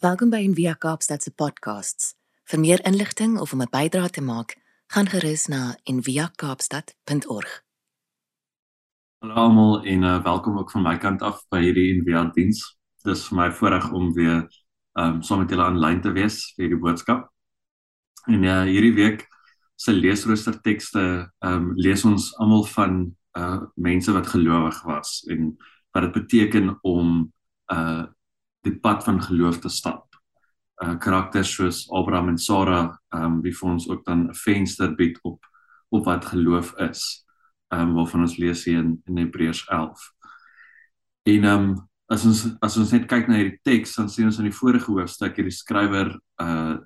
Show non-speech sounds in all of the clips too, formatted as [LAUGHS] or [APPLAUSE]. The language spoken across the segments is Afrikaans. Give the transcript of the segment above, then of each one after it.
Welkom by Envia Kaapstad se podcasts. Vir meer inligting of om 'n bydrae te maak, gaan gerus na enviakaapstad.org. Hallo almal en uh, welkom ook van my kant af by hierdie Envia diens. Dit is vir my voorreg om weer ehm um, saam met julle aanlyn te wees vir hierdie boodskap. En ja, uh, hierdie week se leesrooster tekste ehm um, lees ons almal van uh mense wat gelowig was en wat dit beteken om uh die pad van geloof te stap. Uh karakters soos Abraham en Sara, ehm um, wie vir ons ook dan 'n venster bied op op wat geloof is. Ehm um, waarvan ons lees hier in, in Hebreërs 11. En ehm um, as ons as ons net kyk na hierdie teks, dan sien ons in die vorige hoofstuk hierdie skrywer uh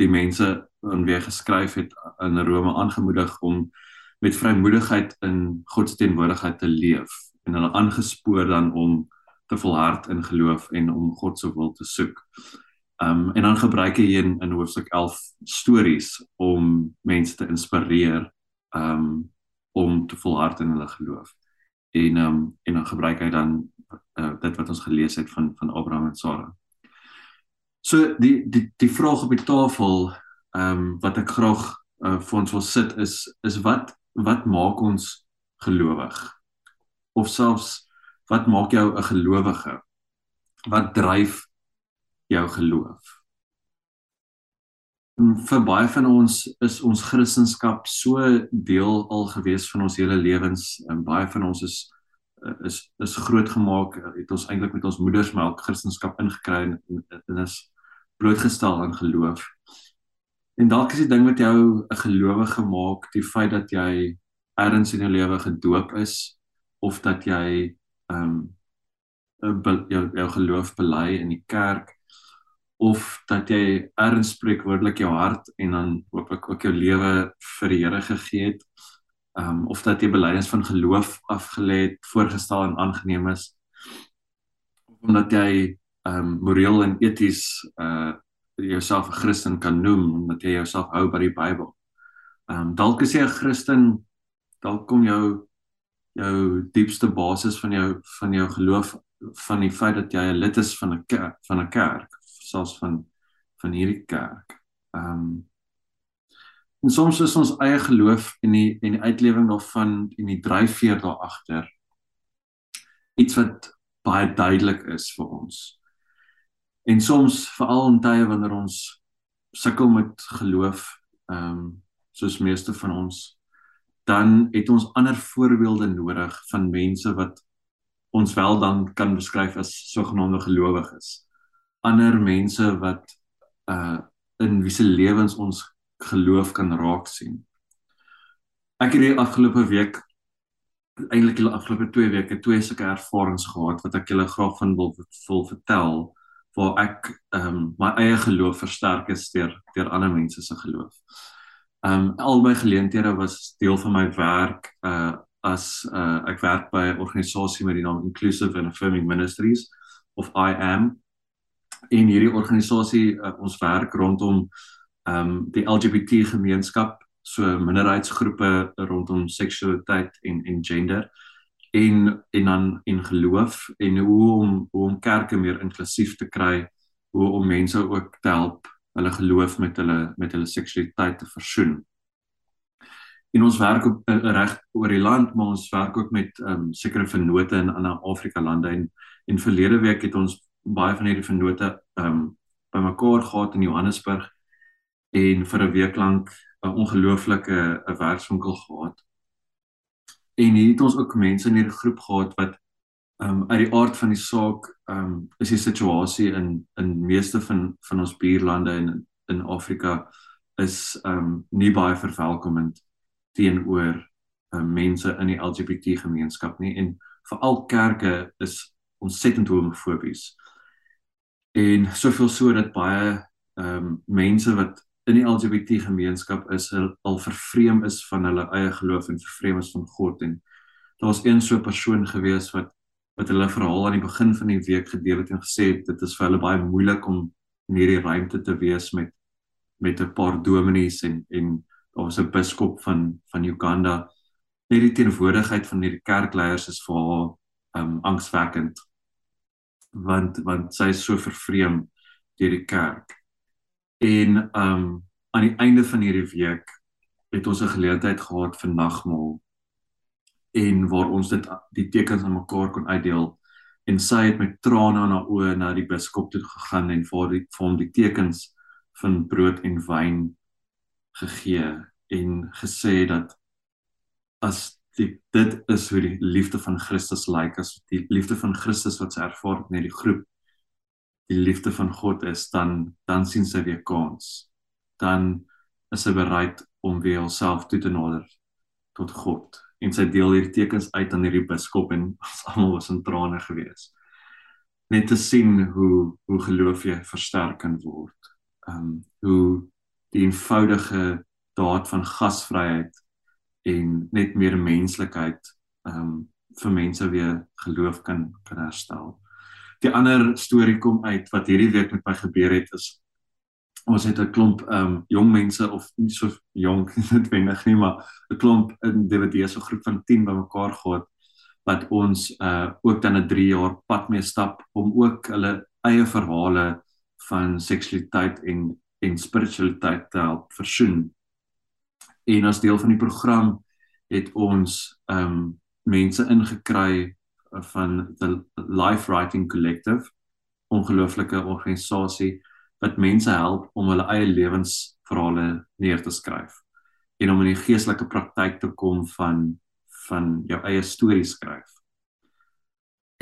die mense aan wie hy geskryf het in Rome aangemoedig om met vrymoedigheid in God se teenwoordigheid te leef en hulle aangespoor dan om te volhard in geloof en om God se wil te soek. Um en dan gebruik hy in in hoofstuk 11 stories om mense te inspireer um om te volhard in hulle geloof. En um en dan gebruik hy dan uh, dit wat ons gelees het van van Abraham en Sara. So die die die vraag op die tafel um wat ek graag uh, vir ons wil sit is is wat wat maak ons gelowig? Of selfs wat maak jou 'n gelowige? Wat dryf jou geloof? Vir baie van ons is ons Christendom so deel al gewees van ons hele lewens en baie van ons is is is grootgemaak het ons eintlik met ons moedersmelk Christendom ingekry en, en is blootgestel aan geloof. En dalk is die ding wat jou 'n gelowige maak, die feit dat jy ergens in jou lewe gedoop is of dat jy ehm um, jou jou geloof bely in die kerk of dat jy erns spreekwoordelik jou hart en dan hooplik ook jou lewe vir die Here gegee het. Ehm um, of dat jy belydenis van geloof afgelê het, voorgestel en aangeneem is. Of omdat jy ehm um, moreel en eties uh jouself 'n Christen kan noem omdat jy jouself hou by die Bybel. Ehm um, dalk is jy 'n Christen, dalk kom jou jou diepste basis van jou van jou geloof van die feit dat jy 'n lid is van 'n kerk van 'n kerk selfs van van hierdie kerk. Ehm um, en soms is ons eie geloof en die en die uitlewing daarvan en die dryfveer daar agter iets wat baie duidelik is vir ons. En soms veral in tye wanneer ons sukkel met geloof, ehm um, soos meeste van ons dan het ons ander voorbeelde nodig van mense wat ons wel dan kan beskryf as sogenaamde gelowiges. Ander mense wat uh in wie se lewens ons geloof kan raak sien. Ek het die afgelope week eintlik die afgelope 2 weke twee sulke ervarings gehad wat ek julle graag van wil wil vertel waar ek ehm um, my eie geloof versterk is deur deur ander mense se geloof. Ehm um, al my geleenthede was deel van my werk uh as uh ek werk by 'n organisasie met die naam Inclusive and Affirming Ministries of I am. En hierdie organisasie uh, ons werk rondom ehm um, die LGBT gemeenskap, so minderheidsgroepe rondom seksualiteit en en gender en en dan in geloof en hoe om hoe om kerke meer inklusief te kry, hoe om mense ook te help hulle geloof met hulle met hulle seksualiteit te versoen. En ons werk op eh, reg oor die land, maar ons werk ook met ehm um, sekere vennote in ander Afrika lande en en verlede week het ons baie van hierdie vennote ehm um, bymekaar gehad in Johannesburg en vir 'n week lank 'n ongelooflike 'n werkswinkel gehad. En hier het ons ook mense in hierdie groep gehad wat um, uit die aard van die saak ehm um, is die situasie in in meeste van van ons buurlande in in Afrika is ehm um, nie baie verwelkomend teenoor um, mense in die LGBT gemeenskap nie en veral kerke is ontsettend homofobies. En soveel so dat baie ehm um, mense wat in die LGBT gemeenskap is al vervreem is van hulle eie geloof en vervreem is van God en daar was een so 'n persoon gewees wat wat hulle verhaal aan die begin van die week gedeel het en gesê het dit is vir hulle baie moeilik om in hierdie ruimte te wees met met 'n paar dominees en en daar was 'n biskop van van Uganda. Net die teenwoordigheid van hierdie kerkleiers is vir haar um angswekkend want want sy is so vervreem deur die kerk. En um aan die einde van hierdie week het ons 'n geleentheid gehad vir nagmaal en waar ons dit die tekens aan mekaar kon uitdeel. En sy het met trane in haar oë na die biskop toe gegaan en vir die vir hom die tekens van brood en wyn gegee en gesê dat as die, dit is hoe die liefde van Christus lyk as die liefde van Christus wat sy ervaar het in die groep die liefde van God is dan dan sien sy weer kans. Dan is sy bereid om weer homself toe te nader tot God en sy deel hierdie tekens uit aan hierdie biskop en [LAUGHS] ons almal was in trane gewees net te sien hoe hoe geloof jy versterk kan word um hoe die eenvoudige daad van gasvryheid en net meer menslikheid um vir mense weer geloof kan kan herstel. Die ander storie kom uit wat hierdie week met my gebeur het is ons het 'n klomp um jong mense of nie so jong [LAUGHS] noodwendig nie maar 'n klomp in DVD so groep van 10 bymekaar gehad wat ons uh ook dan 'n 3 jaar pad mee stap om ook hulle eie verhale van seksualiteit en en spiritualiteit te help versoen. En as deel van die program het ons ehm um, mense ingekry van the Life Writing Collective ongelooflike organisasie wat mense help om hulle eie lewensverhale neer te skryf en om in die geestelike praktyk te kom van van jou eie stories skryf.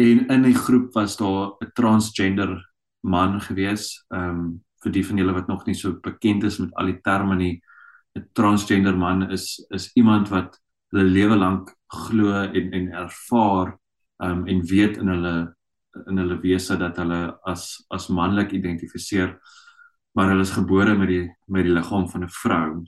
En in die groep was daar 'n transgender man gewees, ehm um, vir die van julle wat nog nie so bekend is met al die terme nie, 'n transgender man is is iemand wat hulle lewe lank glo en en ervaar um, en weet in hulle in hulle wese dat hulle as as manlik identifiseer maar hulle is gebore met die met die liggaam van 'n vrou.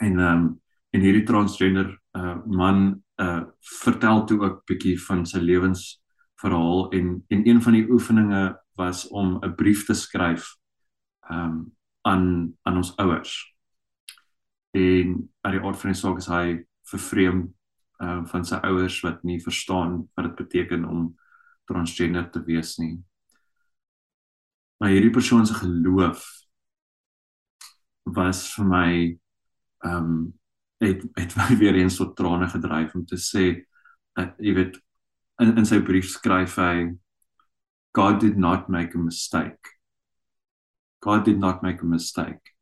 En ehm um, en hierdie transgender uh, man uh, vertel toe ook bietjie van sy lewensverhaal en en een van die oefeninge was om 'n brief te skryf ehm um, aan aan ons ouers en uit die aard van die saak is hy vervreem uh, van sy ouers wat nie verstaan wat dit beteken om transgender te wees nie. Maar hierdie persoon se geloof was vir my ehm um, het het my [LAUGHS] weer eens tot trane gedryf om te sê dat jy weet in in sy brief skryf hy God did not make a mistake. God did not make a mistake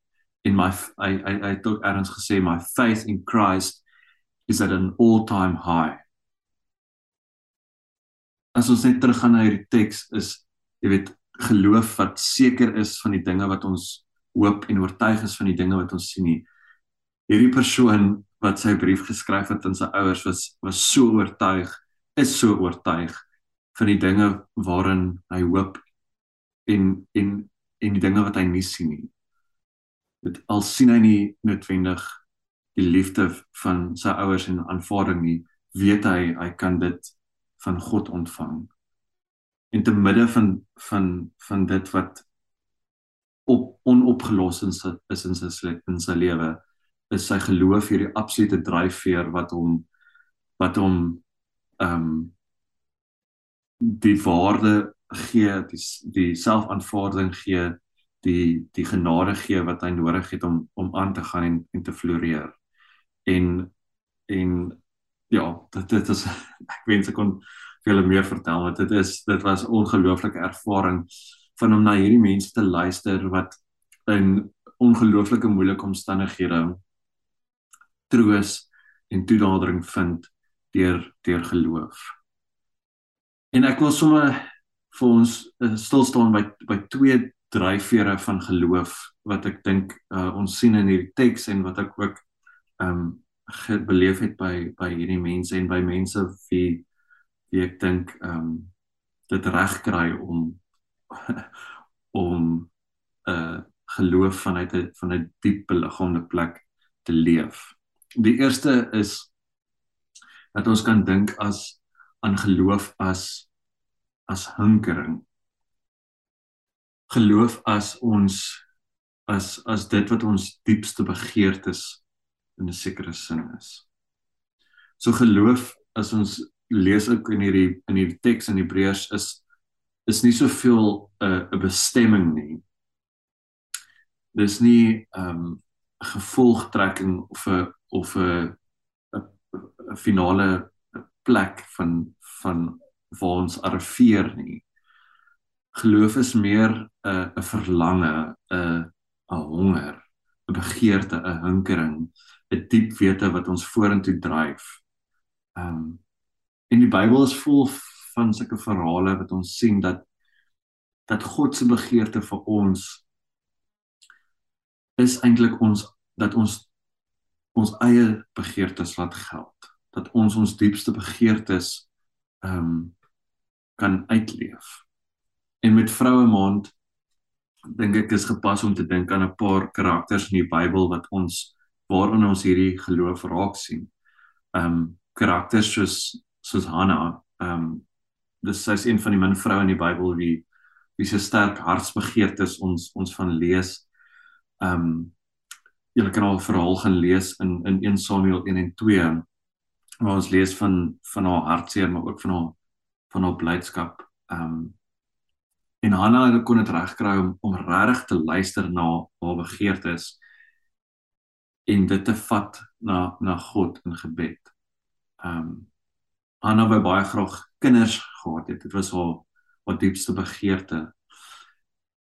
in my I I I het ook ergens gesê my faith in Christ is at an all-time high. As ons net teruggaan na hierdie teks is jy weet geloof wat seker is van die dinge wat ons hoop en oortuig is van die dinge wat ons sien nie. Hierdie persoon wat sy brief geskryf het aan sy ouers was was so oortuig, is so oortuig van die dinge waarin hy hoop en en en die dinge wat hy nie sien nie dit al sien hy nie noodwendig die liefde van sy ouers en aanvaarding nie, weet hy hy kan dit van God ontvang. En te midde van van van dit wat op onopgelos is, is in sy in sy lewe, is sy geloof hierdie absolute dryfveer wat hom wat hom ehm um, die waarde gee, die die selfaanvaarding gee die die genade gee wat hy nodig het om om aan te gaan en en te floreer. En en ja, dit dit is [LAUGHS] ek wens ek kon vir julle meer vertel want dit is dit was ongelooflike ervaring van om na hierdie mense te luister wat in ongelooflike moeilike omstandighede troos en toenadering vind deur deur geloof. En ek wil sommer vir ons uh, stil staan by by twee dryfvere van geloof wat ek dink uh, ons sien in hierdie teks en wat ek ook ehm um, beleef het by by hierdie mense en by mense wie wie ek dink ehm um, dit reg kry om [LAUGHS] om 'n uh, geloof vanuit 'n van 'n diep beliggaamde plek te leef. Die eerste is dat ons kan dink as aan geloof as as hinkering geloof as ons as as dit wat ons diepste begeertes in 'n sekere sin is. So geloof as ons lees ook in hierdie in hierdie teks in Hebreërs is is nie soveel 'n uh, 'n bestemming nie. Dis nie ehm um, gevolgtrekking of 'n of 'n 'n finale plek van van waar ons arriveer nie. Geloof is meer 'n uh, 'n verlange, 'n 'n honger, 'n begeerte, 'n hinkering, 'n diep wete wat ons vorentoe dryf. Ehm um, en die Bybel is vol van sulke verhale wat ons sien dat dat God se begeerte vir ons is eintlik ons dat ons ons eie begeertes laat geld dat ons ons diepste begeertes ehm um, kan uitleef. En met vroue maand dink ek is gepas om te dink aan 'n paar karakters in die Bybel wat ons waarin ons hierdie geloof raak sien. Ehm um, karakters soos soos Hanna, ehm um, dis sy's een van die min vroue in die Bybel wie wie se sterk hartsbegeertes ons ons van lees. Ehm um, julle kan al verhaal gaan lees in in 1 Samuel 1 en 2 waar ons lees van van haar hartseer maar ook van haar van haar blydskap. Ehm um, en Hanna kon dit regkry om om regtig te luister na haar begeertes en dit te vat na na God in gebed. Ehm um, Hanna wou baie graag kinders gehad het. Dit was haar haar diepste begeerte.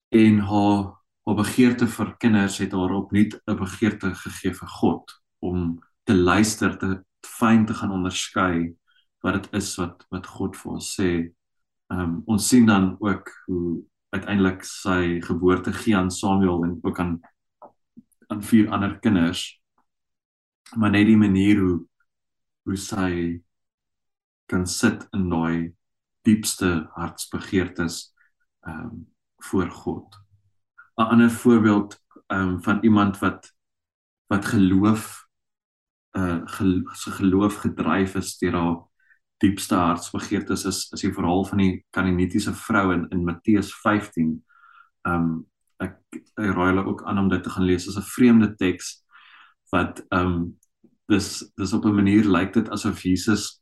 En haar haar begeerte vir kinders het haar opnuut 'n begeerte gegee vir God om te luister, te fyn te gaan onderskei wat dit is wat wat God vir ons sê. Ehm um, ons sien dan ook hoe uiteindelik sy geboorte gee aan Samuel en ook aan aan vier ander kinders. Maar net die manier hoe hoe sy kan sit in daai diepste hartsbegeertes ehm um, voor God. 'n ander voorbeeld um, van iemand wat wat geloof uh gel, geloof gedryf is deur haar diepste hartsbegeertes is is die verhaal van die Kanaanitiese vrou in in Matteus 15. Um ek ek raai hulle ook aan om dit te gaan lees as 'n vreemde teks wat um dis dis op 'n manier lyk dit asof Jesus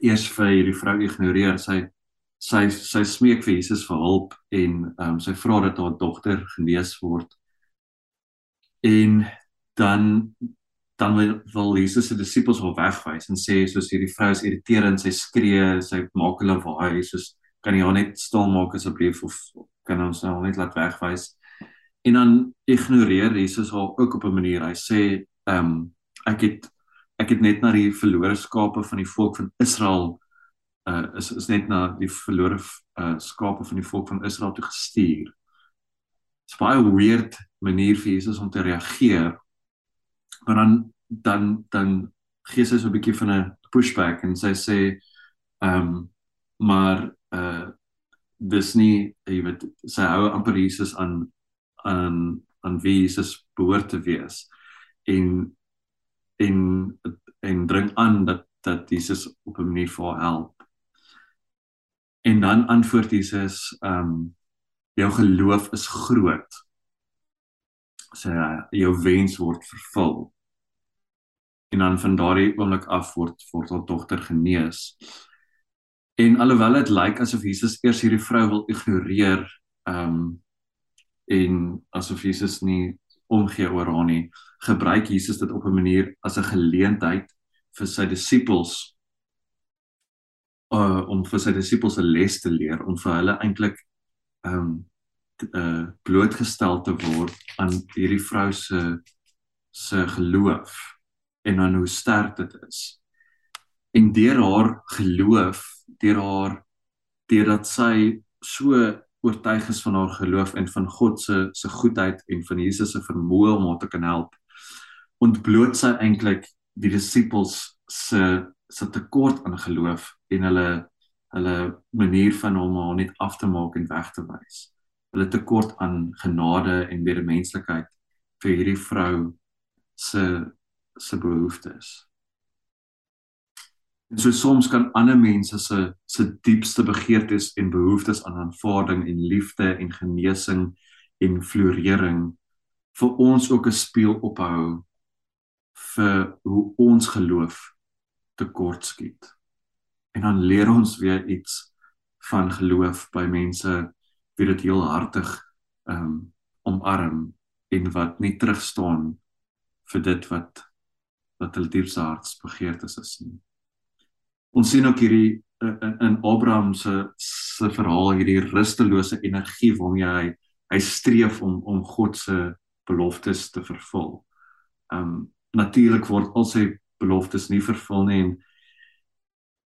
eers vir hierdie vrou ignoreer. Sy sy sy smeek vir Jesus vir hulp en ehm um, sy vra dat haar dogter genees word. En dan dan wil, wil Jesus se disippels hom wegwys en sê soos hierdie vrou is irriterend, sy skree, sy maak hulle waai, soos kan jy haar net stil maak asseblief of kan ons nou net laat wegwys. En dan ignoreer Jesus haar ook op 'n manier. Hy sê ehm um, ek het ek het net na die verlore skape van die volk van Israel uh is is net na die verlore uh skape van die volk van Israel toe gestuur. Dit is baie weird manier vir Jesus om te reageer. Maar dan dan dan gee sy so 'n bietjie van 'n pushback en sy sê ehm um, maar uh dis nie jy weet sy hou amper Jesus aan aan aan wie Jesus behoort te wees en en en dring aan dat dat Jesus op 'n manier vir haar help En dan antwoord Jesus, ehm um, jou geloof is groot. Sê so, jou wens word vervul. En dan van daardie oomblik af word word haar dogter genees. En alhoewel dit lyk asof Jesus eers hierdie vrou wil ignoreer, ehm um, en asof Jesus nie omgee oor haar nie, gebruik Jesus dit op 'n manier as 'n geleentheid vir sy disippels uh, om vir sy disippels 'n les te leer om vir hulle eintlik ehm um, uh blootgestel te word aan hierdie vrou se se geloof en aan hoe sterk dit is. En deur haar geloof, deur haar deurdat sy so oortuig is van haar geloof en van God se se goedheid en van Jesus se vermoë om haar te kan help, ontbloot sy eintlik die disippels se se tekort aan geloof en hulle hulle manier van hom om net af te maak en weg te wys. Hulle tekort aan genade en medemenslikheid vir hierdie vrou se se behoeftes. En so soms kan ander mense se se diepste begeertes en behoeftes aan aanvaarding en liefde en genesing en florering vir ons ook 'n speel ophou vir hoe ons geloof tekortskiet. En dan leer ons weer iets van geloof by mense wie dit heel hartig ehm um, omarm en wat nie terugstaan vir dit wat wat hulle diepste hartsbegeertes is nie. Ons sien ook hierdie in, in Abraham se se verhaal hierdie rustelose energie waarmee hy hy streef om om God se beloftes te vervul. Ehm um, natuurlik word al sy beloftes nie vervul nie en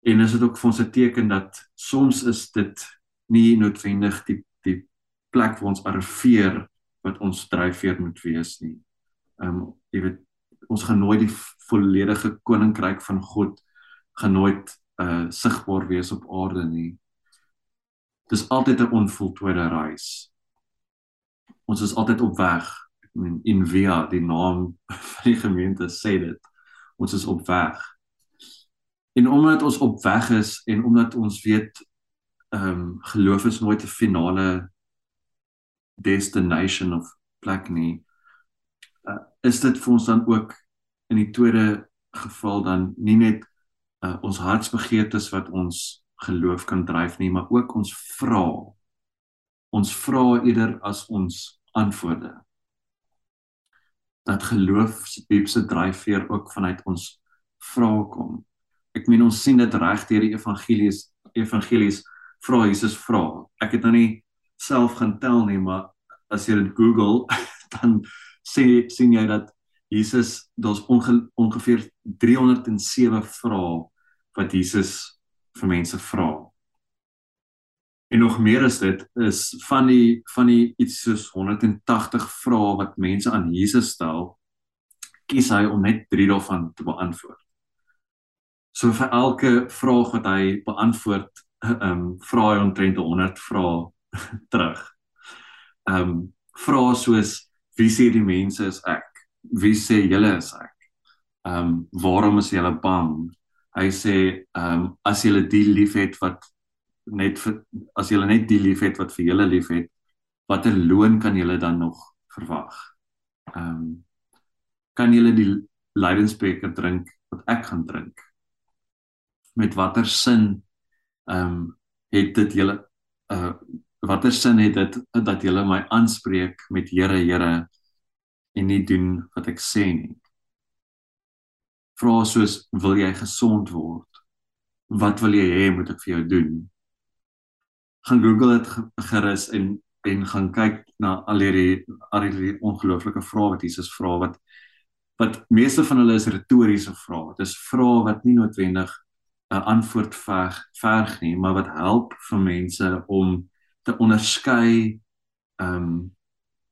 en is dit ook vir ons 'n teken dat soms is dit nie noodwendig die die plek waar ons arriveer wat ons dryfveer moet wees nie. Ehm um, jy weet ons gaan nooit die volledige koninkryk van God gaan nooit uh sigbaar wees op aarde nie. Dis altyd 'n onvoltooide reis. Ons is altyd op weg. Ek meen in via die naam [LAUGHS] van die gemeente sê dit. Ons is op weg. En omdat ons op weg is en omdat ons weet ehm um, geloof is nooit 'n finale destination of plek nie. Uh, is dit vir ons dan ook in die tweede geval dan nie net uh, ons hartsbegeertes wat ons geloof kan dryf nie, maar ook ons vra. Ons vra eerder as ons antwoorde. Dat geloof se diepste dryfveer ook vanuit ons vra kom ek meen ons sien dit reg deur die evangelies evangelies vra Jesus vra ek het nou nie self gaan tel nie maar as jy dit Google [LAUGHS] dan sê sien jy dat Jesus daar's onge, ongeveer 307 vrae wat Jesus vir mense vra en nog meer is dit is van die van die iets soos 180 vrae wat mense aan Jesus stel kies hy om net 3 daarvan te beantwoord So vir elke vraag wat hy beantwoord, ehm um, vra hy omtrent 100 vrae [LAUGHS] terug. Ehm um, vra soos wie sê die mense is ek? Wie sê julle is ek? Ehm um, waarom is julle bang? Hy sê ehm um, as julle die liefhet wat net vir as julle net die liefhet wat vir julle liefhet, watter loon kan julle dan nog verwag? Ehm um, kan julle die lydensbeker drink wat ek gaan drink? met watter sin ehm um, het dit julle uh watter sin het dit dat julle my aanspreek met Here Here en nie doen wat ek sê nie. Vra soos wil jy gesond word? Wat wil jy hê moet ek vir jou doen? Gaan Google dit gerus en en gaan kyk na al hierdie al hierdie ongelooflike vrae wat Jesus vra wat wat meeste van hulle is retoriese vrae. Dit is vrae wat nie noodwendig 'n antwoord verg verg nie, maar wat help vir mense om te onderskei ehm um,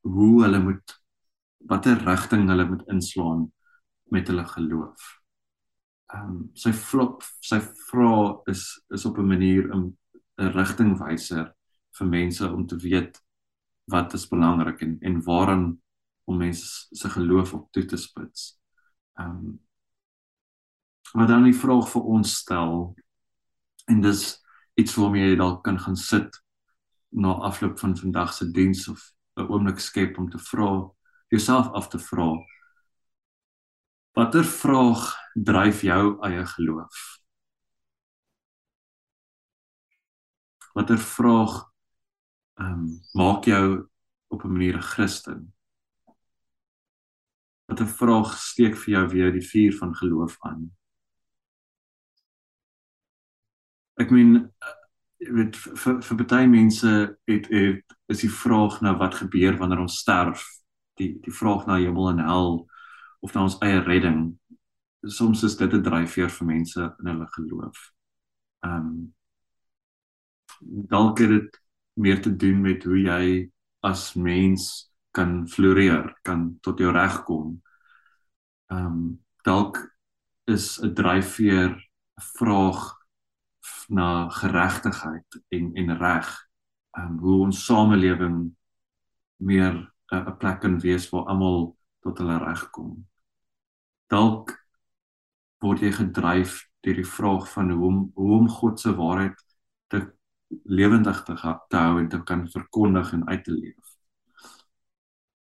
hoe hulle moet watter rigting hulle moet inslaan met hulle geloof. Ehm um, sy flop sy vra is is op 'n manier 'n 'n rigtingwyser vir mense om te weet wat is belangrik en en waaraan om mense se geloof op toe te spits. Ehm um, wat dan die vraag vir ons stel en dis iets waarmee jy dalk kan gaan sit na afloop van vandag se diens of 'n oomblik skep om te vra jouself af te vra watter vraag dryf jou eie geloof? Watter vraag ehm um, maak jou op 'n manier 'n Christen? Watter vraag steek vir jou weer die vuur van geloof aan? Ek meen eh, jy weet vir vir baie mense het het is die vraag na wat gebeur wanneer ons sterf die die vraag na hemel en hel of na ons eie redding soms is dit 'n dryfveer vir mense in hulle geloof. Ehm um, dalk het dit meer te doen met hoe jy as mens kan floreer, kan tot jou reg kom. Ehm um, dalk is 'n dryfveer 'n vraag na geregtigheid en en reg. Ehm um, hoe ons samelewing meer 'n plek kan wees waar almal tot hulle reg kom. Dalk word jy gedryf deur die vraag van hoe om hoe om God se waarheid te lewendig te, te hou en te kan verkondig en uit te leef.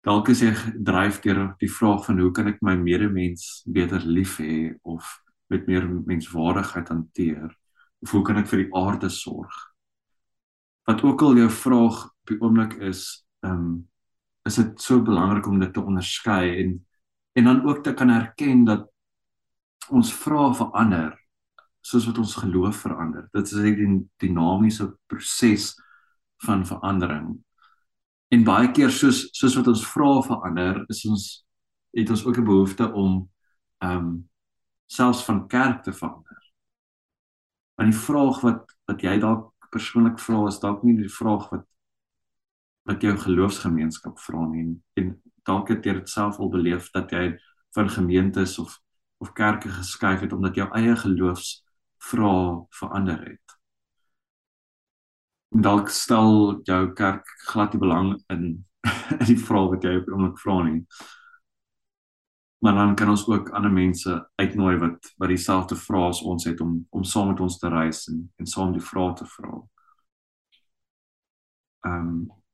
Dalk is jy gedryf deur die vraag van hoe kan ek my medemens beter lief hê of met meer menswaardigheid hanteer? of hoe kan ek vir die aarde sorg? wat ook al jou vraag op die oomblik is, ehm um, is dit so belangrik om dit te onderskei en en dan ook te kan erken dat ons vrae verander soos wat ons geloof verander. Dit is 'n dinamiese proses van verandering. En baie keer soos soos wat ons vrae verander, is ons het ons ook 'n behoefte om ehm um, selfs van kerk te verander. Want die vraag wat wat jy dalk persoonlik vra is dalk nie die vraag wat wat jou geloofsgemeenskap vra nie en dalk het jy dit self al beleef dat jy van gemeentes of of kerke geskuif het omdat jou eie geloofs vra verander het. En dalk stel jou kerk glad nie belang in [LAUGHS] in die vraag wat jy op oomblik vra nie. Maar dan kan ons ook ander mense uitnooi wat wat dieselfde vrae as ons het om om saam met ons te reis en en saam die vrae te vra. Ehm um,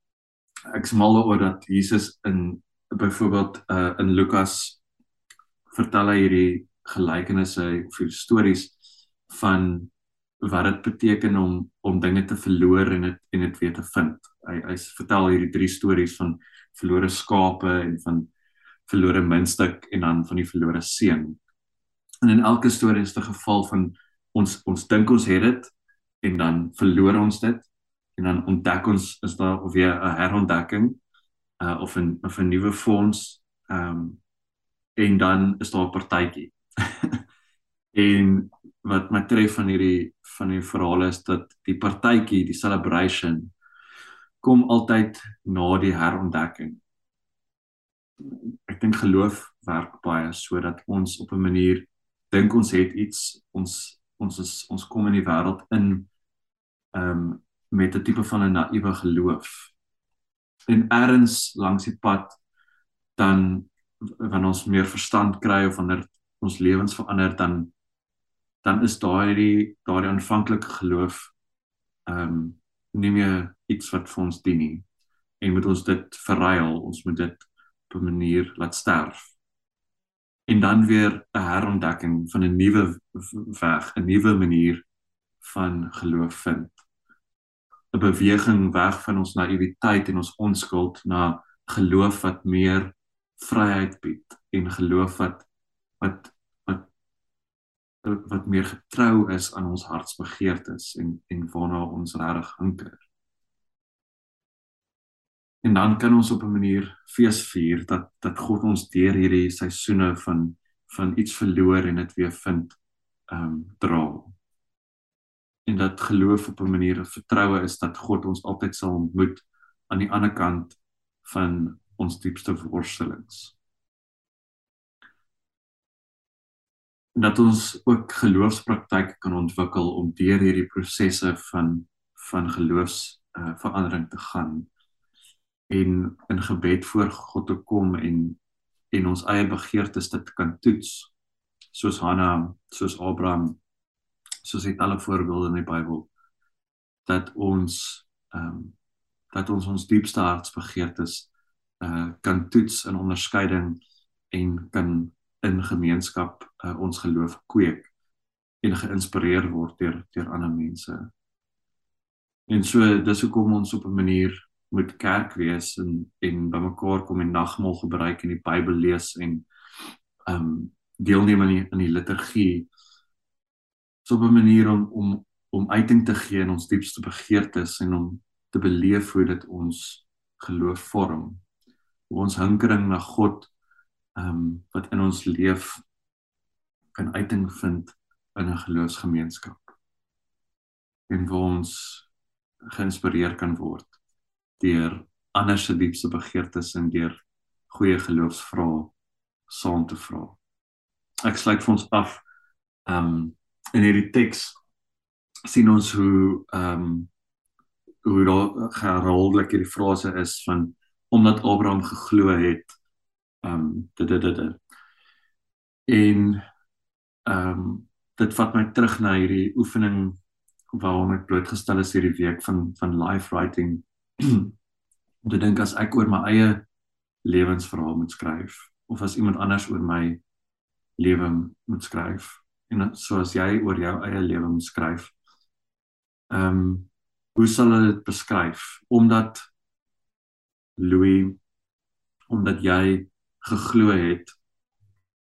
ek smal oor dat Jesus in byvoorbeeld uh, in Lukas vertel hy hierdie gelykenisse of hierdie stories van wat dit beteken om om dinge te verloor en dit en dit weer te vind. Hy hy vertel hierdie drie stories van verlore skape en van verlore muntstuk en dan van die verlore seun. En in elke storie is 'n geval van ons ons dink ons het dit en dan verloor ons dit en dan ontdek ons is daar weer 'n herontdekking uh, of 'n of 'n nuwe fonds ehm um, en dan is daar 'n partytjie. [LAUGHS] en wat my tref van hierdie van die verhaal is dat die partytjie, die celebration kom altyd na die herontdekking. Ek dink geloof werk baie sodat ons op 'n manier dink ons het iets, ons ons is ons kom in die wêreld in ehm um, met 'n tipe van 'n naïewe geloof. En erns langs die pad dan wanneer ons meer verstand kry of wanneer ons lewens verander dan dan is daai daai aanvanklike geloof ehm um, nie meer iets wat vir ons dien nie. En moet ons dit verruil, ons moet dit op 'n manier laat sterf. En dan weer 'n herontdekking van 'n nuwe weg, 'n nuwe manier van geloof vind. 'n beweging weg van ons naïwiteit en ons onskuld na geloof wat meer vryheid bied en geloof wat wat wat wat meer getrou is aan ons hartsbegeertes en en waarna ons regtig hunker. En dan kan ons op 'n manier fees vier dat dat God ons deur hierdie seisoene van van iets verloor en dit weer vind ehm um, dra en dat geloof op 'n manier vertroue is dat God ons altyd sal ontmoet aan die ander kant van ons diepste worstelings. Dat ons ook geloofspraktyke kan ontwikkel om deur hierdie prosesse van van geloofs uh, verandering te gaan en in gebed voor God te kom en en ons eie begeertes te kan toets soos Hanna, soos Abraham soos dit alle voorbeelde in die Bybel dat ons ehm um, dat ons ons diepste hartsbegeertes uh kan toets in onderskeiding en kan in gemeenskap uh, ons geloof kweek en geïnspireer word deur deur ander mense. En so dis hoekom ons op 'n manier moet kerk wees en en bymekaar kom en nagmaal gebruik en die Bybel lees en ehm um, deelneem aan die in die liturgie so 'n manier om om om uiting te gee in ons diepste begeertes en om te beleef hoe dit ons geloof vorm. Hoe ons hinkering na God ehm um, wat in ons leef kan uiting vind in 'n geloofsgemeenskap. En waar ons geïnspireer kan word deur ander se diepste begeertes en deur goeie geloofsvrae saam te vra. Ek sluit vir ons af ehm um, in hierdie teks sien ons hoe ehm um, hoe daar herhaaldelik hierdie frase is van omdat Abraham geglo het ehm um, dit dit dit. En ehm um, dit vat my terug na hierdie oefening waarom ek blootgestel is hierdie week van van life writing. [CLEARS THROAT] Om te dink as ek oor my eie lewensverhaal moet skryf of as iemand anders oor my lewe moet skryf en soos jy oor jou eie lewe skryf. Ehm um, hoe sal hulle dit beskryf omdat Louis omdat jy geglo het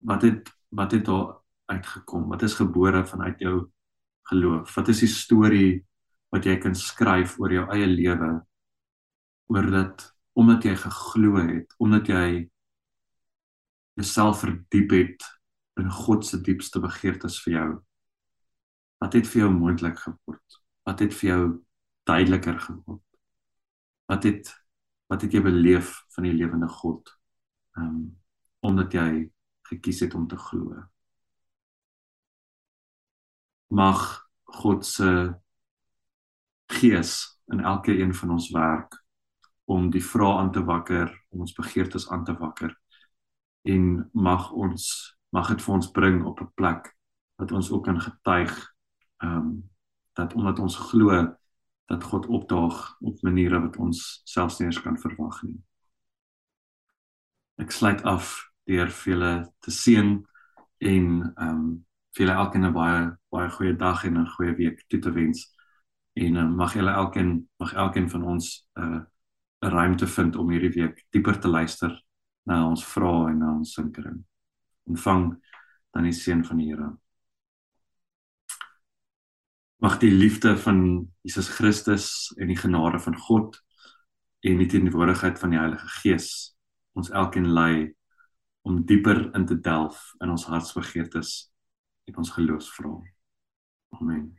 wat het wat het daar uitgekom wat is gebore vanuit jou geloof wat is die storie wat jy kan skryf oor jou eie lewe oor dit omdat jy geglo het omdat jy jouself verdiep het in God se diepste begeertes vir jou. Wat het vir jou moontlik geword. Wat het vir jou duideliker geword. Wat het wat het jy beleef van die lewende God. Um, omdat jy gekies het om te glo. Mag God se gees in elke een van ons werk om die vrae aan te wakker, om ons begeertes aan te wakker. En mag ons mag dit vir ons bring op 'n plek dat ons ook kan getuig ehm um, dat omdat ons glo dat God opdaag op maniere wat ons selfs nie eens kan verwag nie. Ek sluit af deur vir julle te seën en ehm um, vir julle elkeen 'n baie baie goeie dag en 'n goeie week toe te wens en uh, mag julle elkeen mag elkeen van ons 'n uh, 'n ruimte vind om hierdie week dieper te luister na ons vrae en na ons sinkering. Ontvang dan die seën van die Here. Mag die liefde van Jesus Christus en die genade van God en die teenwoordigheid van die Heilige Gees ons elkeen lei om dieper in te delf in ons hartsbegeertes en ons geloofsvrae. Amen.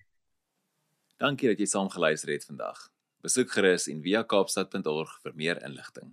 Dankie dat jy saam geluister het vandag. Besoek gerus en via kaapstad.org vir meer inligting.